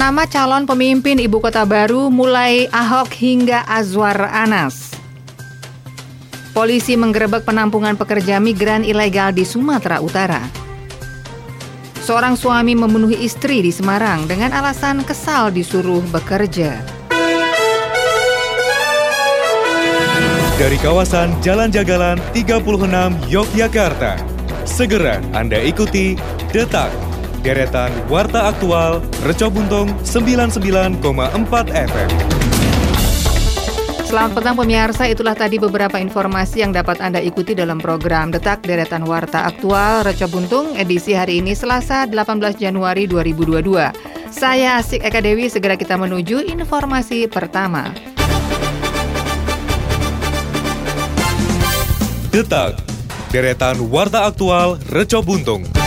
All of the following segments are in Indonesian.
Nama calon pemimpin ibu kota baru mulai Ahok hingga Azwar Anas. Polisi menggerebek penampungan pekerja migran ilegal di Sumatera Utara. Seorang suami memenuhi istri di Semarang dengan alasan kesal disuruh bekerja. Dari kawasan Jalan Jagalan 36 Yogyakarta, segera Anda ikuti Detak deretan Warta Aktual Reco Buntung 99,4 FM. Selamat petang pemirsa, itulah tadi beberapa informasi yang dapat Anda ikuti dalam program Detak Deretan Warta Aktual Reco Buntung edisi hari ini Selasa 18 Januari 2022. Saya Asik Eka Dewi, segera kita menuju informasi pertama. Detak, deretan Warta Aktual Reco Buntung.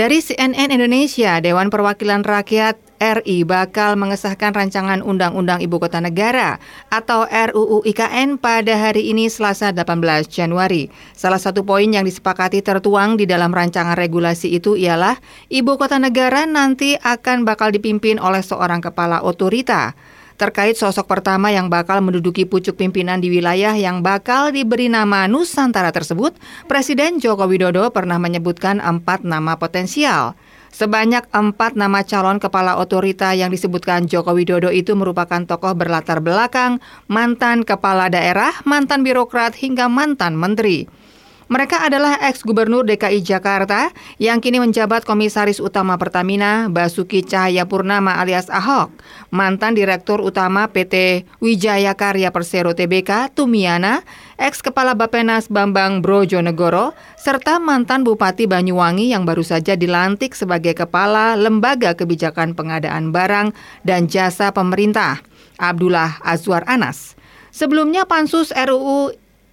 Dari CNN Indonesia, Dewan Perwakilan Rakyat RI bakal mengesahkan rancangan Undang-Undang Ibu Kota Negara atau RUU IKN pada hari ini Selasa 18 Januari. Salah satu poin yang disepakati tertuang di dalam rancangan regulasi itu ialah Ibu Kota Negara nanti akan bakal dipimpin oleh seorang kepala otorita terkait sosok pertama yang bakal menduduki pucuk pimpinan di wilayah yang bakal diberi nama Nusantara tersebut, Presiden Joko Widodo pernah menyebutkan empat nama potensial. Sebanyak empat nama calon kepala otorita yang disebutkan Joko Widodo itu merupakan tokoh berlatar belakang, mantan kepala daerah, mantan birokrat, hingga mantan menteri. Mereka adalah ex-gubernur DKI Jakarta yang kini menjabat Komisaris Utama Pertamina Basuki Cahayapurnama alias Ahok, mantan Direktur Utama PT Wijaya Karya Persero Tbk Tumiana, ex-kepala Bapenas Bambang Brojonegoro, serta mantan Bupati Banyuwangi yang baru saja dilantik sebagai Kepala Lembaga Kebijakan Pengadaan Barang dan Jasa Pemerintah, Abdullah Azwar Anas. Sebelumnya Pansus RUU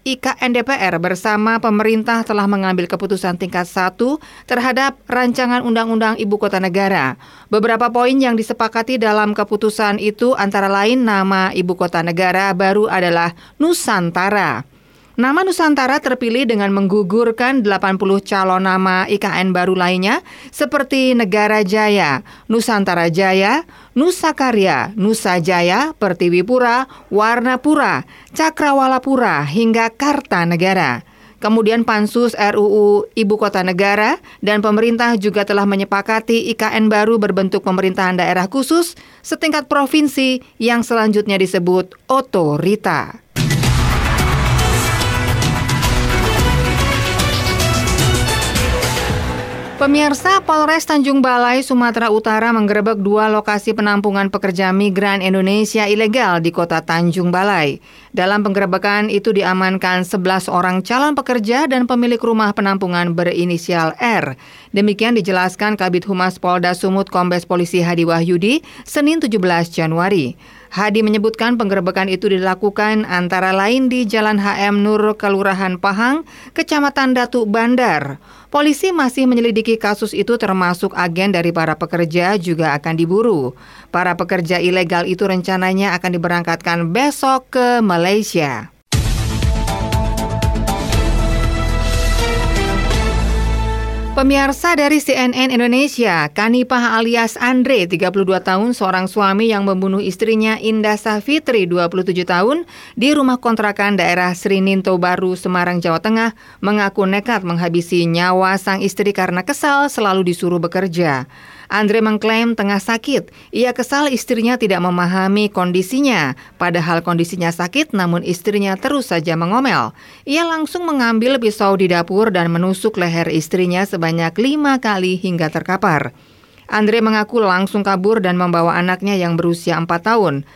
IKN DPR bersama pemerintah telah mengambil keputusan tingkat satu terhadap rancangan Undang-Undang Ibu Kota Negara. Beberapa poin yang disepakati dalam keputusan itu antara lain nama Ibu Kota Negara baru adalah Nusantara. Nama Nusantara terpilih dengan menggugurkan 80 calon nama IKN baru lainnya seperti Negara Jaya, Nusantara Jaya, Nusa Karya, Nusa Jaya, Pertiwipura, Warnapura, Cakrawalapura, hingga Kartanegara. Kemudian Pansus RUU Ibu Kota Negara dan pemerintah juga telah menyepakati IKN baru berbentuk pemerintahan daerah khusus setingkat provinsi yang selanjutnya disebut otorita. Pemirsa Polres Tanjung Balai, Sumatera Utara menggerebek dua lokasi penampungan pekerja migran Indonesia ilegal di kota Tanjung Balai. Dalam penggerebekan itu diamankan 11 orang calon pekerja dan pemilik rumah penampungan berinisial R. Demikian dijelaskan Kabit Humas Polda Sumut Kombes Polisi Hadi Wahyudi Senin 17 Januari. Hadi menyebutkan penggerebekan itu dilakukan antara lain di Jalan HM Nur Kelurahan Pahang, Kecamatan Datu Bandar. Polisi masih menyelidiki kasus itu termasuk agen dari para pekerja juga akan diburu. Para pekerja ilegal itu rencananya akan diberangkatkan besok ke Malaysia. Pemirsa dari CNN Indonesia, Kanipah alias Andre, 32 tahun, seorang suami yang membunuh istrinya Indah Safitri, 27 tahun, di rumah kontrakan daerah Srininto Baru, Semarang, Jawa Tengah, mengaku nekat menghabisi nyawa sang istri karena kesal selalu disuruh bekerja. Andre mengklaim tengah sakit. Ia kesal istrinya tidak memahami kondisinya. Padahal kondisinya sakit namun istrinya terus saja mengomel. Ia langsung mengambil pisau di dapur dan menusuk leher istrinya sebanyak lima kali hingga terkapar. Andre mengaku langsung kabur dan membawa anaknya yang berusia empat tahun.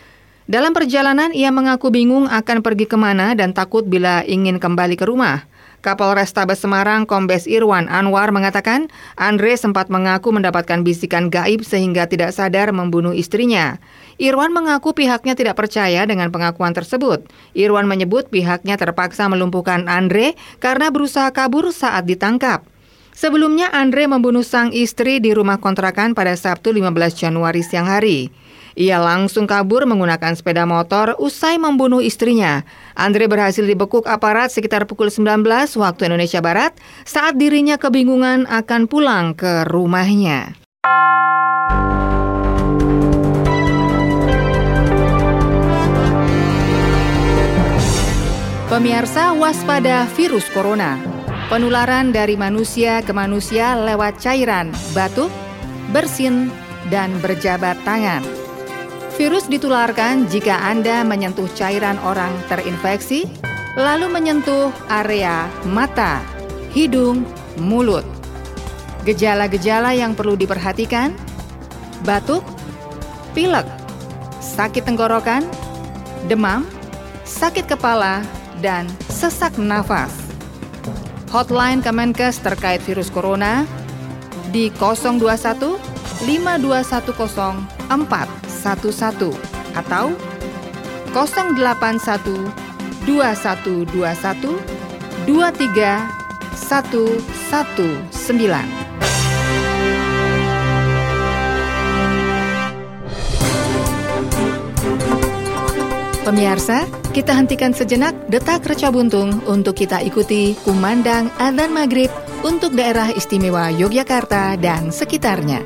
Dalam perjalanan, ia mengaku bingung akan pergi ke mana dan takut bila ingin kembali ke rumah. Kapolres Tabes Semarang Kombes Irwan Anwar mengatakan Andre sempat mengaku mendapatkan bisikan gaib sehingga tidak sadar membunuh istrinya. Irwan mengaku pihaknya tidak percaya dengan pengakuan tersebut. Irwan menyebut pihaknya terpaksa melumpuhkan Andre karena berusaha kabur saat ditangkap. Sebelumnya Andre membunuh sang istri di rumah kontrakan pada Sabtu 15 Januari siang hari. Ia langsung kabur menggunakan sepeda motor usai membunuh istrinya. Andre berhasil dibekuk aparat sekitar pukul 19 waktu Indonesia Barat saat dirinya kebingungan akan pulang ke rumahnya. Pemirsa waspada virus corona. Penularan dari manusia ke manusia lewat cairan, batuk, bersin, dan berjabat tangan. Virus ditularkan jika Anda menyentuh cairan orang terinfeksi, lalu menyentuh area mata, hidung, mulut. Gejala-gejala yang perlu diperhatikan: batuk, pilek, sakit tenggorokan, demam, sakit kepala, dan sesak nafas. Hotline Kemenkes terkait virus corona di 021 5210 411 atau 081 2121 23119. Pemirsa, kita hentikan sejenak detak reca buntung untuk kita ikuti kumandang adzan maghrib untuk daerah istimewa Yogyakarta dan sekitarnya.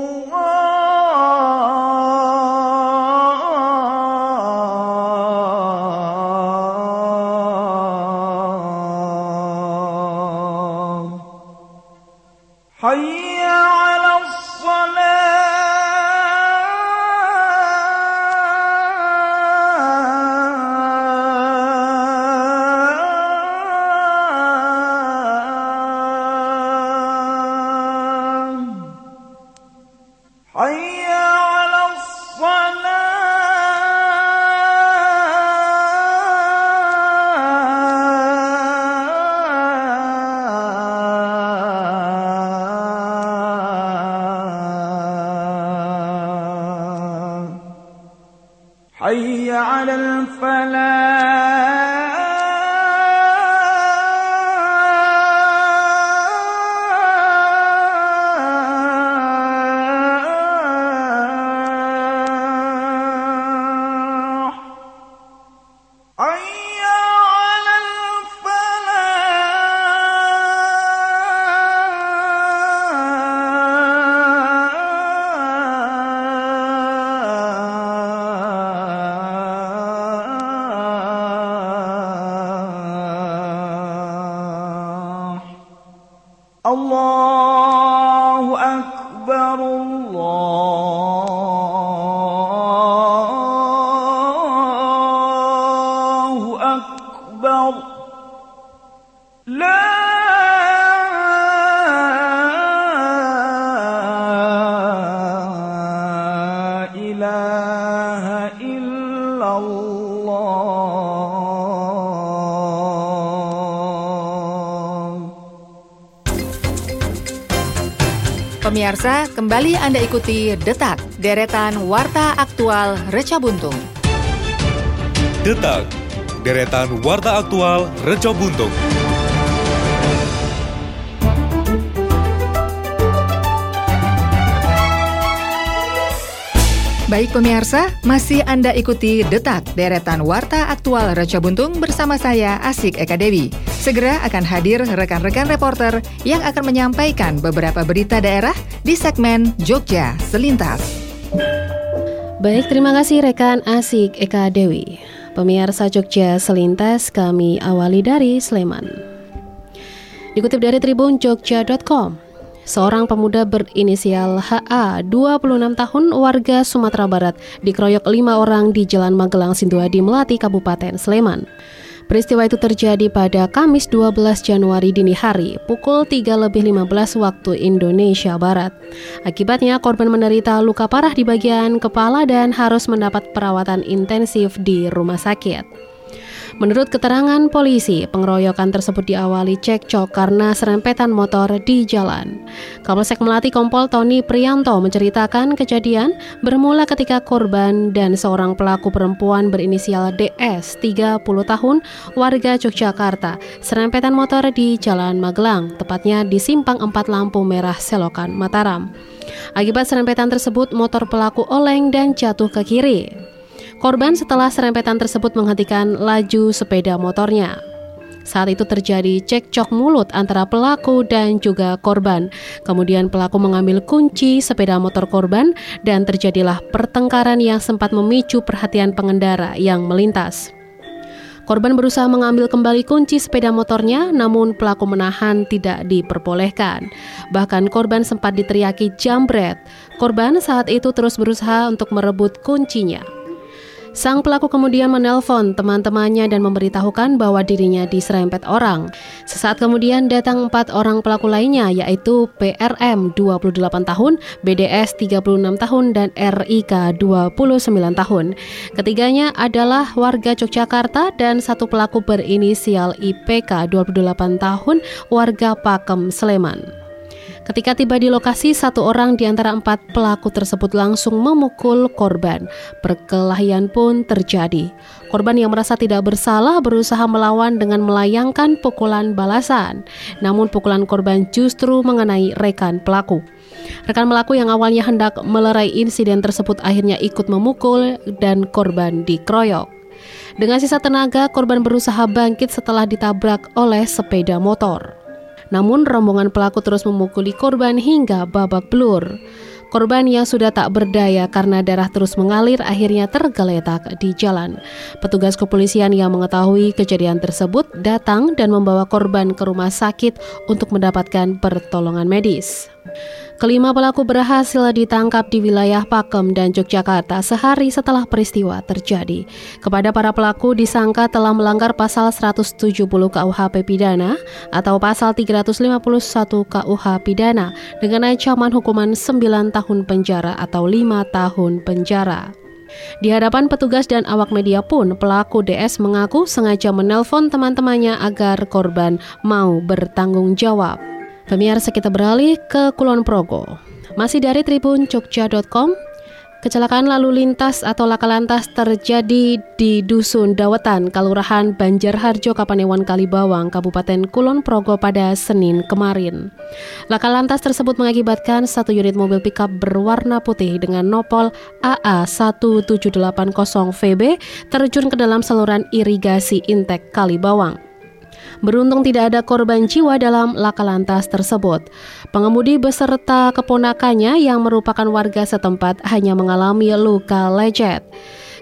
الله Pemirsa, kembali Anda ikuti Detak, deretan Warta Aktual Reca Buntung. Detak, deretan Warta Aktual Reca Buntung. Baik pemirsa, masih Anda ikuti Detak, deretan Warta Aktual Reca Buntung bersama saya Asik Eka Dewi. Segera akan hadir rekan-rekan reporter yang akan menyampaikan beberapa berita daerah di segmen Jogja Selintas. Baik, terima kasih rekan Asik Eka Dewi. Pemirsa Jogja Selintas kami awali dari Sleman. Dikutip dari Tribun Jogja.com, Seorang pemuda berinisial HA, 26 tahun, warga Sumatera Barat, dikeroyok lima orang di Jalan Magelang Sinduadi Melati, Kabupaten Sleman. Peristiwa itu terjadi pada Kamis 12 Januari dini hari, pukul 3 lebih 15 waktu Indonesia Barat. Akibatnya korban menderita luka parah di bagian kepala dan harus mendapat perawatan intensif di rumah sakit. Menurut keterangan polisi, pengeroyokan tersebut diawali cekcok karena serempetan motor di jalan. Kapolsek Melati Kompol Tony Prianto menceritakan kejadian bermula ketika korban dan seorang pelaku perempuan berinisial DS 30 tahun warga Yogyakarta serempetan motor di Jalan Magelang, tepatnya di simpang 4 lampu merah Selokan Mataram. Akibat serempetan tersebut, motor pelaku oleng dan jatuh ke kiri. Korban setelah serempetan tersebut menghentikan laju sepeda motornya. Saat itu terjadi cekcok mulut antara pelaku dan juga korban. Kemudian pelaku mengambil kunci sepeda motor korban dan terjadilah pertengkaran yang sempat memicu perhatian pengendara yang melintas. Korban berusaha mengambil kembali kunci sepeda motornya, namun pelaku menahan tidak diperbolehkan. Bahkan korban sempat diteriaki jambret. Korban saat itu terus berusaha untuk merebut kuncinya. Sang pelaku kemudian menelpon teman-temannya dan memberitahukan bahwa dirinya diserempet orang. Sesaat kemudian datang empat orang pelaku lainnya yaitu PRM 28 tahun, BDS 36 tahun, dan RIK 29 tahun. Ketiganya adalah warga Yogyakarta dan satu pelaku berinisial IPK 28 tahun, warga Pakem, Sleman. Ketika tiba di lokasi, satu orang di antara empat pelaku tersebut langsung memukul korban. Perkelahian pun terjadi. Korban yang merasa tidak bersalah berusaha melawan dengan melayangkan pukulan balasan. Namun pukulan korban justru mengenai rekan pelaku. Rekan pelaku yang awalnya hendak melerai insiden tersebut akhirnya ikut memukul dan korban dikeroyok. Dengan sisa tenaga, korban berusaha bangkit setelah ditabrak oleh sepeda motor. Namun rombongan pelaku terus memukuli korban hingga babak belur. Korban yang sudah tak berdaya karena darah terus mengalir akhirnya tergeletak di jalan. Petugas kepolisian yang mengetahui kejadian tersebut datang dan membawa korban ke rumah sakit untuk mendapatkan pertolongan medis. Kelima pelaku berhasil ditangkap di wilayah Pakem dan Yogyakarta sehari setelah peristiwa terjadi. Kepada para pelaku disangka telah melanggar pasal 170 KUHP pidana atau pasal 351 KUH pidana dengan ancaman hukuman 9 tahun penjara atau 5 tahun penjara. Di hadapan petugas dan awak media pun, pelaku DS mengaku sengaja menelpon teman-temannya agar korban mau bertanggung jawab. Pemirsa kita beralih ke Kulon Progo. Masih dari Tribun Jogja.com, kecelakaan lalu lintas atau laka lantas terjadi di Dusun Dawetan, Kalurahan Banjarharjo, Kapanewon Kalibawang, Kabupaten Kulon Progo pada Senin kemarin. Laka lantas tersebut mengakibatkan satu unit mobil pickup berwarna putih dengan nopol AA1780VB terjun ke dalam saluran irigasi Intek Kalibawang. Beruntung tidak ada korban jiwa dalam laka lantas tersebut. Pengemudi beserta keponakannya yang merupakan warga setempat hanya mengalami luka lecet.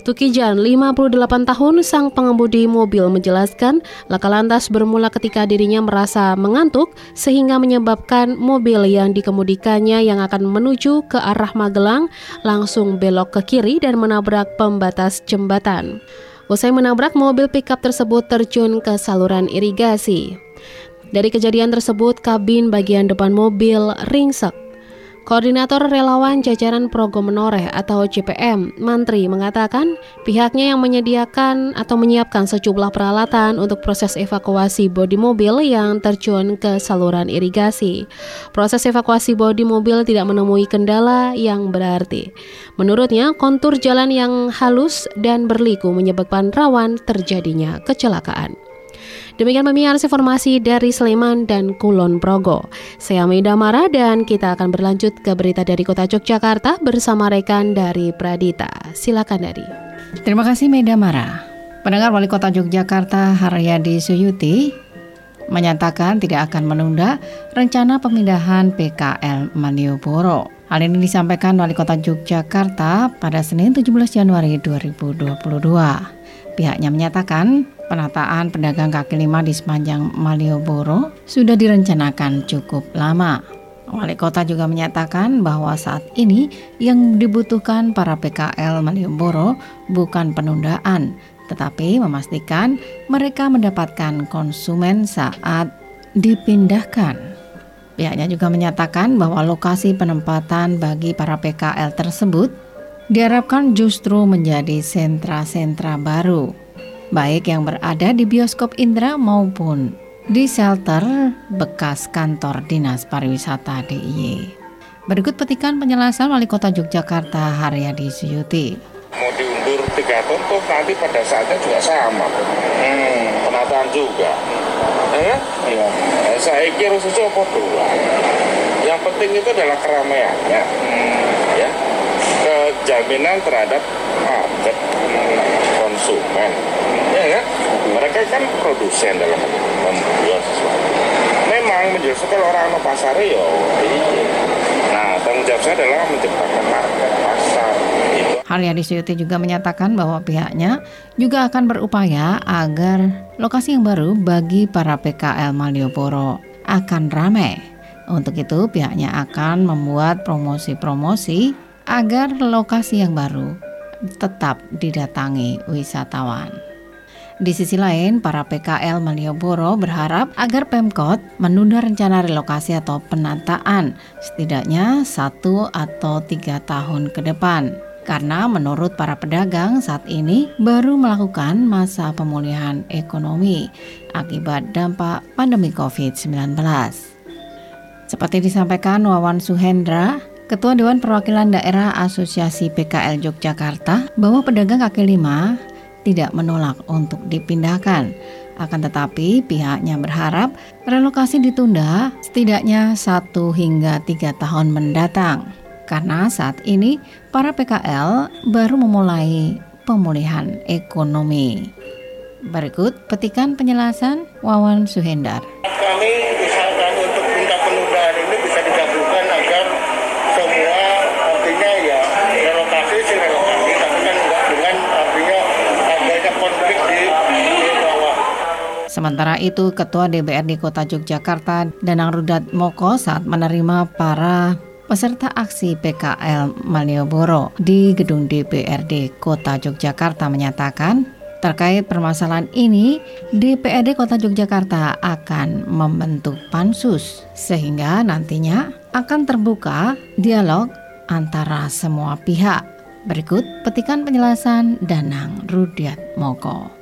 Tukijan, 58 tahun, sang pengemudi mobil menjelaskan laka lantas bermula ketika dirinya merasa mengantuk sehingga menyebabkan mobil yang dikemudikannya yang akan menuju ke arah Magelang langsung belok ke kiri dan menabrak pembatas jembatan. Usai menabrak mobil pickup tersebut terjun ke saluran irigasi. Dari kejadian tersebut, kabin bagian depan mobil ringsek. Koordinator Relawan Jajaran Progo Menoreh atau CPM, Mantri mengatakan pihaknya yang menyediakan atau menyiapkan sejumlah peralatan untuk proses evakuasi bodi mobil yang terjun ke saluran irigasi. Proses evakuasi bodi mobil tidak menemui kendala yang berarti. Menurutnya, kontur jalan yang halus dan berliku menyebabkan rawan terjadinya kecelakaan. Demikian pemirsa informasi dari Sleman dan Kulon Progo. Saya Meda Mara dan kita akan berlanjut ke berita dari Kota Yogyakarta bersama rekan dari Pradita. Silakan dari. Terima kasih Meda Mara. Pendengar Wali Kota Yogyakarta Haryadi Suyuti menyatakan tidak akan menunda rencana pemindahan PKL Malioboro. Hal ini disampaikan Wali Kota Yogyakarta pada Senin 17 Januari 2022. Pihaknya menyatakan Penataan pedagang kaki lima di sepanjang Malioboro sudah direncanakan cukup lama. Wali kota juga menyatakan bahwa saat ini yang dibutuhkan para PKL Malioboro bukan penundaan, tetapi memastikan mereka mendapatkan konsumen saat dipindahkan. Pihaknya juga menyatakan bahwa lokasi penempatan bagi para PKL tersebut diharapkan justru menjadi sentra-sentra baru baik yang berada di bioskop Indra maupun di shelter bekas kantor Dinas Pariwisata DIY. Berikut petikan penjelasan Wali Kota Yogyakarta Haryadi Suyuti. Mau diundur tiga tahun toh nanti pada saatnya juga sama. Hmm, penataan juga. Eh, ya. Saya kira sesuatu apa dua. Yang penting itu adalah keramaiannya. Ya. Kejaminan terhadap market konsumen ya kan mereka kan produsen dalam memjual sesuatu memang menjual sesuatu orang no pasar yo iya. nah tanggung jawab saya adalah menciptakan market pasar Haryadi Suyuti juga menyatakan bahwa pihaknya juga akan berupaya agar lokasi yang baru bagi para PKL Malioboro akan ramai. Untuk itu pihaknya akan membuat promosi-promosi agar lokasi yang baru tetap didatangi wisatawan. Di sisi lain, para PKL Malioboro berharap agar Pemkot menunda rencana relokasi atau penataan setidaknya satu atau tiga tahun ke depan. Karena menurut para pedagang saat ini baru melakukan masa pemulihan ekonomi akibat dampak pandemi COVID-19. Seperti disampaikan Wawan Suhendra, Ketua Dewan Perwakilan Daerah Asosiasi PKL Yogyakarta, bahwa pedagang kaki lima tidak menolak untuk dipindahkan. Akan tetapi pihaknya berharap relokasi ditunda setidaknya satu hingga tiga tahun mendatang. Karena saat ini para PKL baru memulai pemulihan ekonomi. Berikut petikan penjelasan Wawan Suhendar. kami Sementara itu, Ketua DPRD Kota Yogyakarta Danang Rudat Moko saat menerima para peserta aksi PKL Malioboro di gedung DPRD Kota Yogyakarta menyatakan terkait permasalahan ini DPRD Kota Yogyakarta akan membentuk pansus sehingga nantinya akan terbuka dialog antara semua pihak. Berikut petikan penjelasan Danang Rudiat Moko.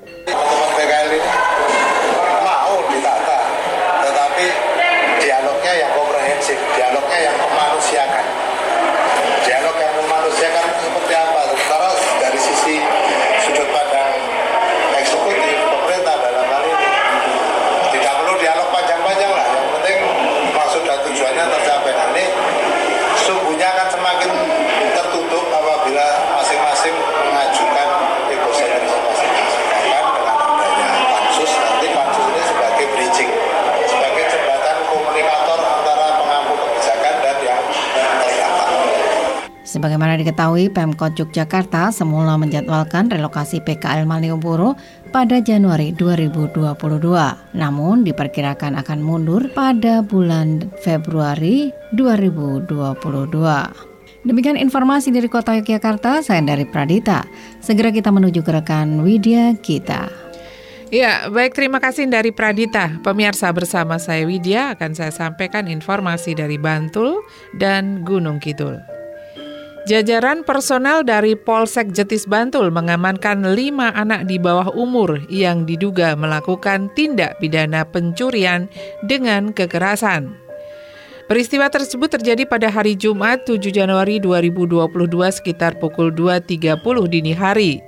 Sebagaimana diketahui, Pemkot Yogyakarta semula menjadwalkan relokasi PKL Malioboro pada Januari 2022. Namun diperkirakan akan mundur pada bulan Februari 2022. Demikian informasi dari Kota Yogyakarta, saya dari Pradita. Segera kita menuju ke rekan Widya kita. Ya, baik terima kasih dari Pradita. Pemirsa bersama saya Widya akan saya sampaikan informasi dari Bantul dan Gunung Kidul. Jajaran personel dari Polsek Jetis Bantul mengamankan lima anak di bawah umur yang diduga melakukan tindak pidana pencurian dengan kekerasan. Peristiwa tersebut terjadi pada hari Jumat 7 Januari 2022 sekitar pukul 2.30 dini hari.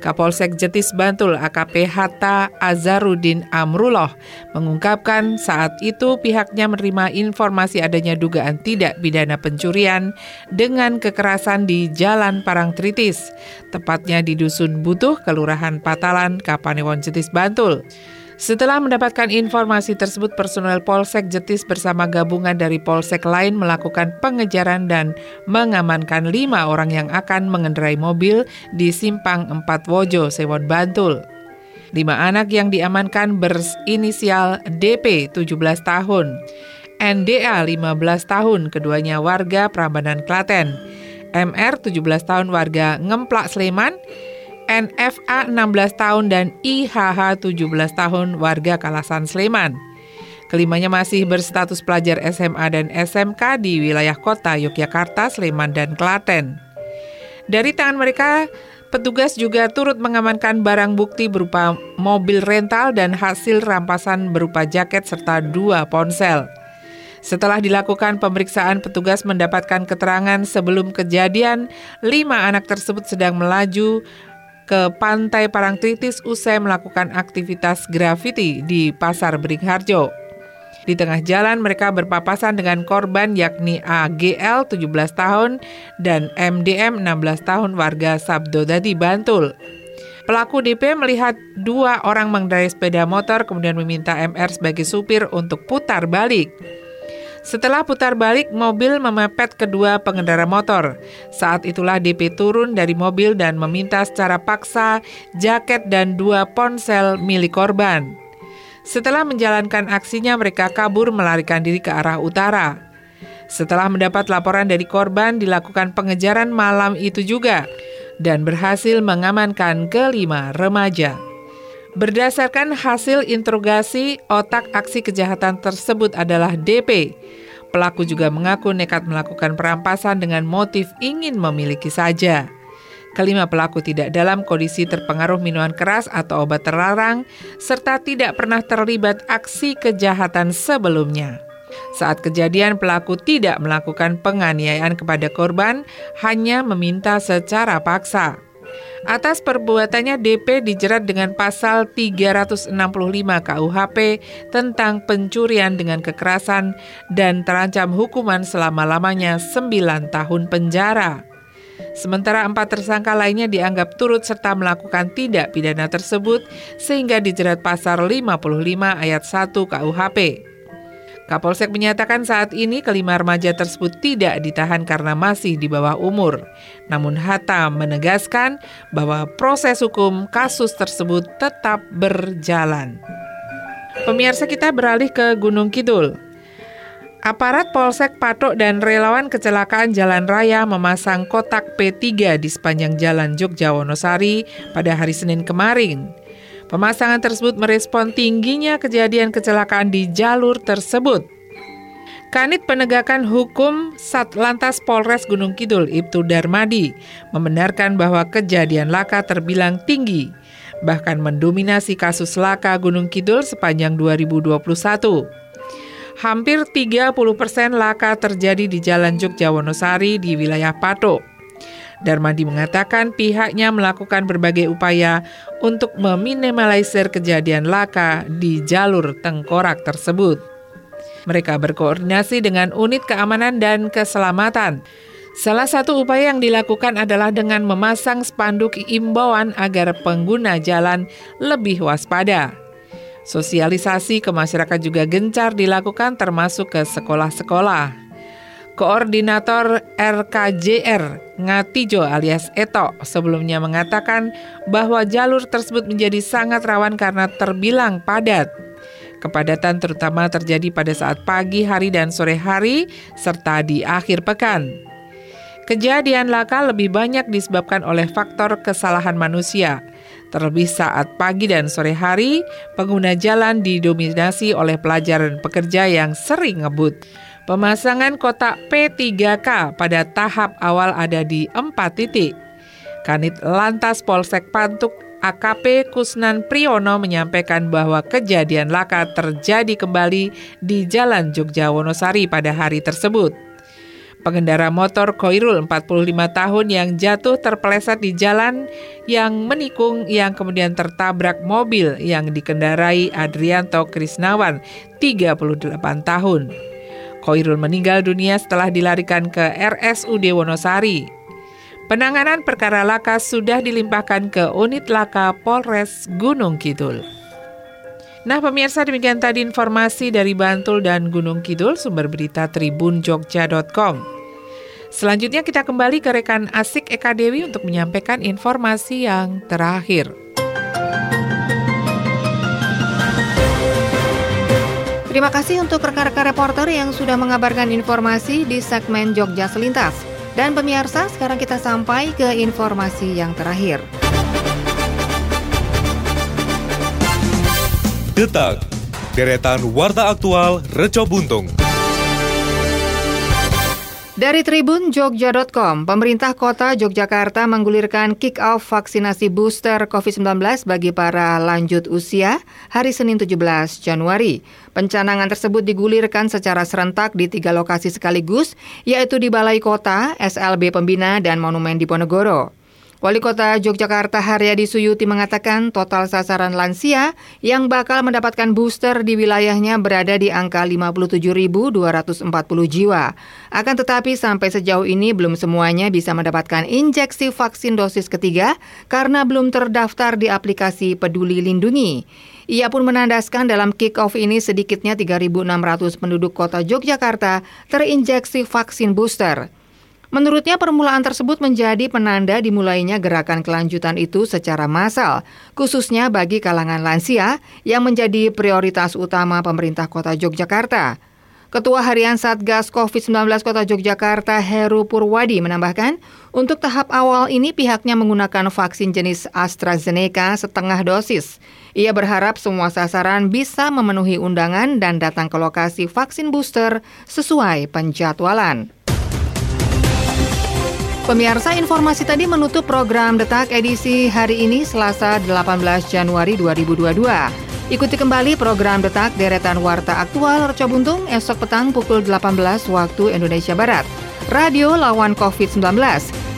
Kapolsek Jetis Bantul AKP Hatta Azarudin Amrullah mengungkapkan saat itu pihaknya menerima informasi adanya dugaan tidak pidana pencurian dengan kekerasan di Jalan Parangtritis, tepatnya di Dusun Butuh, Kelurahan Patalan, Kapanewon Jetis Bantul. Setelah mendapatkan informasi tersebut, personel Polsek Jetis bersama gabungan dari Polsek lain melakukan pengejaran dan mengamankan lima orang yang akan mengendarai mobil di Simpang 4 Wojo, Sewon Bantul. Lima anak yang diamankan berinisial DP 17 tahun, NDA 15 tahun, keduanya warga Prambanan Klaten, MR 17 tahun warga Ngemplak Sleman, NFA 16 tahun dan IHH 17 tahun warga Kalasan Sleman. Kelimanya masih berstatus pelajar SMA dan SMK di wilayah kota Yogyakarta, Sleman, dan Klaten. Dari tangan mereka, petugas juga turut mengamankan barang bukti berupa mobil rental dan hasil rampasan berupa jaket serta dua ponsel. Setelah dilakukan pemeriksaan, petugas mendapatkan keterangan sebelum kejadian, lima anak tersebut sedang melaju ke pantai Parangtritis usai melakukan aktivitas grafiti di Pasar Beringharjo. Di tengah jalan mereka berpapasan dengan korban yakni AGL 17 tahun dan MDM 16 tahun warga Sabdodadi Bantul. Pelaku DP melihat dua orang mengendarai sepeda motor kemudian meminta MR sebagai supir untuk putar balik. Setelah putar balik, mobil memepet kedua pengendara motor. Saat itulah DP turun dari mobil dan meminta secara paksa jaket dan dua ponsel milik korban. Setelah menjalankan aksinya, mereka kabur melarikan diri ke arah utara. Setelah mendapat laporan dari korban, dilakukan pengejaran malam itu juga dan berhasil mengamankan kelima remaja. Berdasarkan hasil interogasi, otak aksi kejahatan tersebut adalah DP. Pelaku juga mengaku nekat melakukan perampasan dengan motif ingin memiliki saja. Kelima pelaku tidak dalam kondisi terpengaruh minuman keras atau obat terlarang, serta tidak pernah terlibat aksi kejahatan sebelumnya. Saat kejadian, pelaku tidak melakukan penganiayaan kepada korban, hanya meminta secara paksa. Atas perbuatannya DP dijerat dengan pasal 365 KUHP tentang pencurian dengan kekerasan dan terancam hukuman selama-lamanya 9 tahun penjara. Sementara empat tersangka lainnya dianggap turut serta melakukan tidak pidana tersebut sehingga dijerat pasal 55 ayat 1 KUHP. Kapolsek menyatakan saat ini kelima remaja tersebut tidak ditahan karena masih di bawah umur. Namun Hatta menegaskan bahwa proses hukum kasus tersebut tetap berjalan. Pemirsa kita beralih ke Gunung Kidul. Aparat Polsek Patok dan relawan kecelakaan jalan raya memasang kotak P3 di sepanjang jalan Jogja Wonosari pada hari Senin kemarin. Pemasangan tersebut merespon tingginya kejadian kecelakaan di jalur tersebut. Kanit Penegakan Hukum Satlantas Polres Gunung Kidul Ibtu Darmadi membenarkan bahwa kejadian laka terbilang tinggi, bahkan mendominasi kasus laka Gunung Kidul sepanjang 2021. Hampir 30 persen laka terjadi di Jalan Jogja Wonosari di wilayah Patok. Darmadi mengatakan pihaknya melakukan berbagai upaya untuk meminimalisir kejadian laka di jalur tengkorak tersebut. Mereka berkoordinasi dengan unit keamanan dan keselamatan. Salah satu upaya yang dilakukan adalah dengan memasang spanduk imbauan agar pengguna jalan lebih waspada. Sosialisasi ke masyarakat juga gencar dilakukan termasuk ke sekolah-sekolah. Koordinator RKJR Ngatijo alias Eto sebelumnya mengatakan bahwa jalur tersebut menjadi sangat rawan karena terbilang padat. Kepadatan terutama terjadi pada saat pagi hari dan sore hari serta di akhir pekan. Kejadian laka lebih banyak disebabkan oleh faktor kesalahan manusia, Terlebih saat pagi dan sore hari, pengguna jalan didominasi oleh pelajar dan pekerja yang sering ngebut. Pemasangan kotak P3K pada tahap awal ada di empat titik. Kanit Lantas Polsek Pantuk AKP Kusnan Priyono menyampaikan bahwa kejadian laka terjadi kembali di Jalan Jogja Wonosari pada hari tersebut. Pengendara motor Koirul 45 tahun yang jatuh terpeleset di jalan yang menikung yang kemudian tertabrak mobil yang dikendarai Adrianto Krisnawan 38 tahun. Koirul meninggal dunia setelah dilarikan ke RSUD Wonosari. Penanganan perkara laka sudah dilimpahkan ke unit laka Polres Gunung Kidul. Nah pemirsa demikian tadi informasi dari Bantul dan Gunung Kidul sumber berita tribunjogja.com. Selanjutnya kita kembali ke rekan Asik Eka Dewi untuk menyampaikan informasi yang terakhir. Terima kasih untuk rekan-rekan reporter yang sudah mengabarkan informasi di segmen Jogja Selintas. Dan pemirsa, sekarang kita sampai ke informasi yang terakhir. Detak, deretan warta aktual Reco Buntung. Dari Tribun Jogja.com, pemerintah kota Yogyakarta menggulirkan kick-off vaksinasi booster COVID-19 bagi para lanjut usia hari Senin 17 Januari. Pencanangan tersebut digulirkan secara serentak di tiga lokasi sekaligus, yaitu di Balai Kota, SLB Pembina, dan Monumen Diponegoro. Wali Kota Yogyakarta Haryadi Suyuti mengatakan total sasaran lansia yang bakal mendapatkan booster di wilayahnya berada di angka 57.240 jiwa. Akan tetapi sampai sejauh ini belum semuanya bisa mendapatkan injeksi vaksin dosis ketiga karena belum terdaftar di aplikasi Peduli Lindungi. Ia pun menandaskan dalam kick-off ini sedikitnya 3.600 penduduk kota Yogyakarta terinjeksi vaksin booster. Menurutnya permulaan tersebut menjadi penanda dimulainya gerakan kelanjutan itu secara massal, khususnya bagi kalangan lansia yang menjadi prioritas utama pemerintah kota Yogyakarta. Ketua Harian Satgas COVID-19 Kota Yogyakarta Heru Purwadi menambahkan, untuk tahap awal ini pihaknya menggunakan vaksin jenis AstraZeneca setengah dosis. Ia berharap semua sasaran bisa memenuhi undangan dan datang ke lokasi vaksin booster sesuai penjadwalan. Pemirsa informasi tadi menutup program Detak edisi hari ini Selasa 18 Januari 2022. Ikuti kembali program Detak Deretan Warta Aktual Reco Buntung esok petang pukul 18 waktu Indonesia Barat. Radio lawan COVID-19.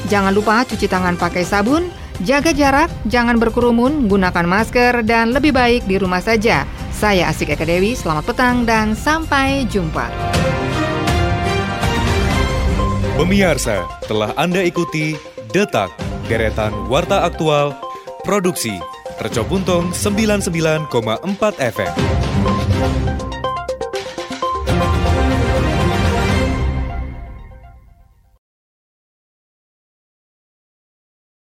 Jangan lupa cuci tangan pakai sabun, jaga jarak, jangan berkerumun, gunakan masker, dan lebih baik di rumah saja. Saya Asik Eka Dewi, selamat petang dan sampai jumpa. Pemirsa, telah Anda ikuti Detak, deretan Warta Aktual, Produksi, Reco Buntung 99,4 FM.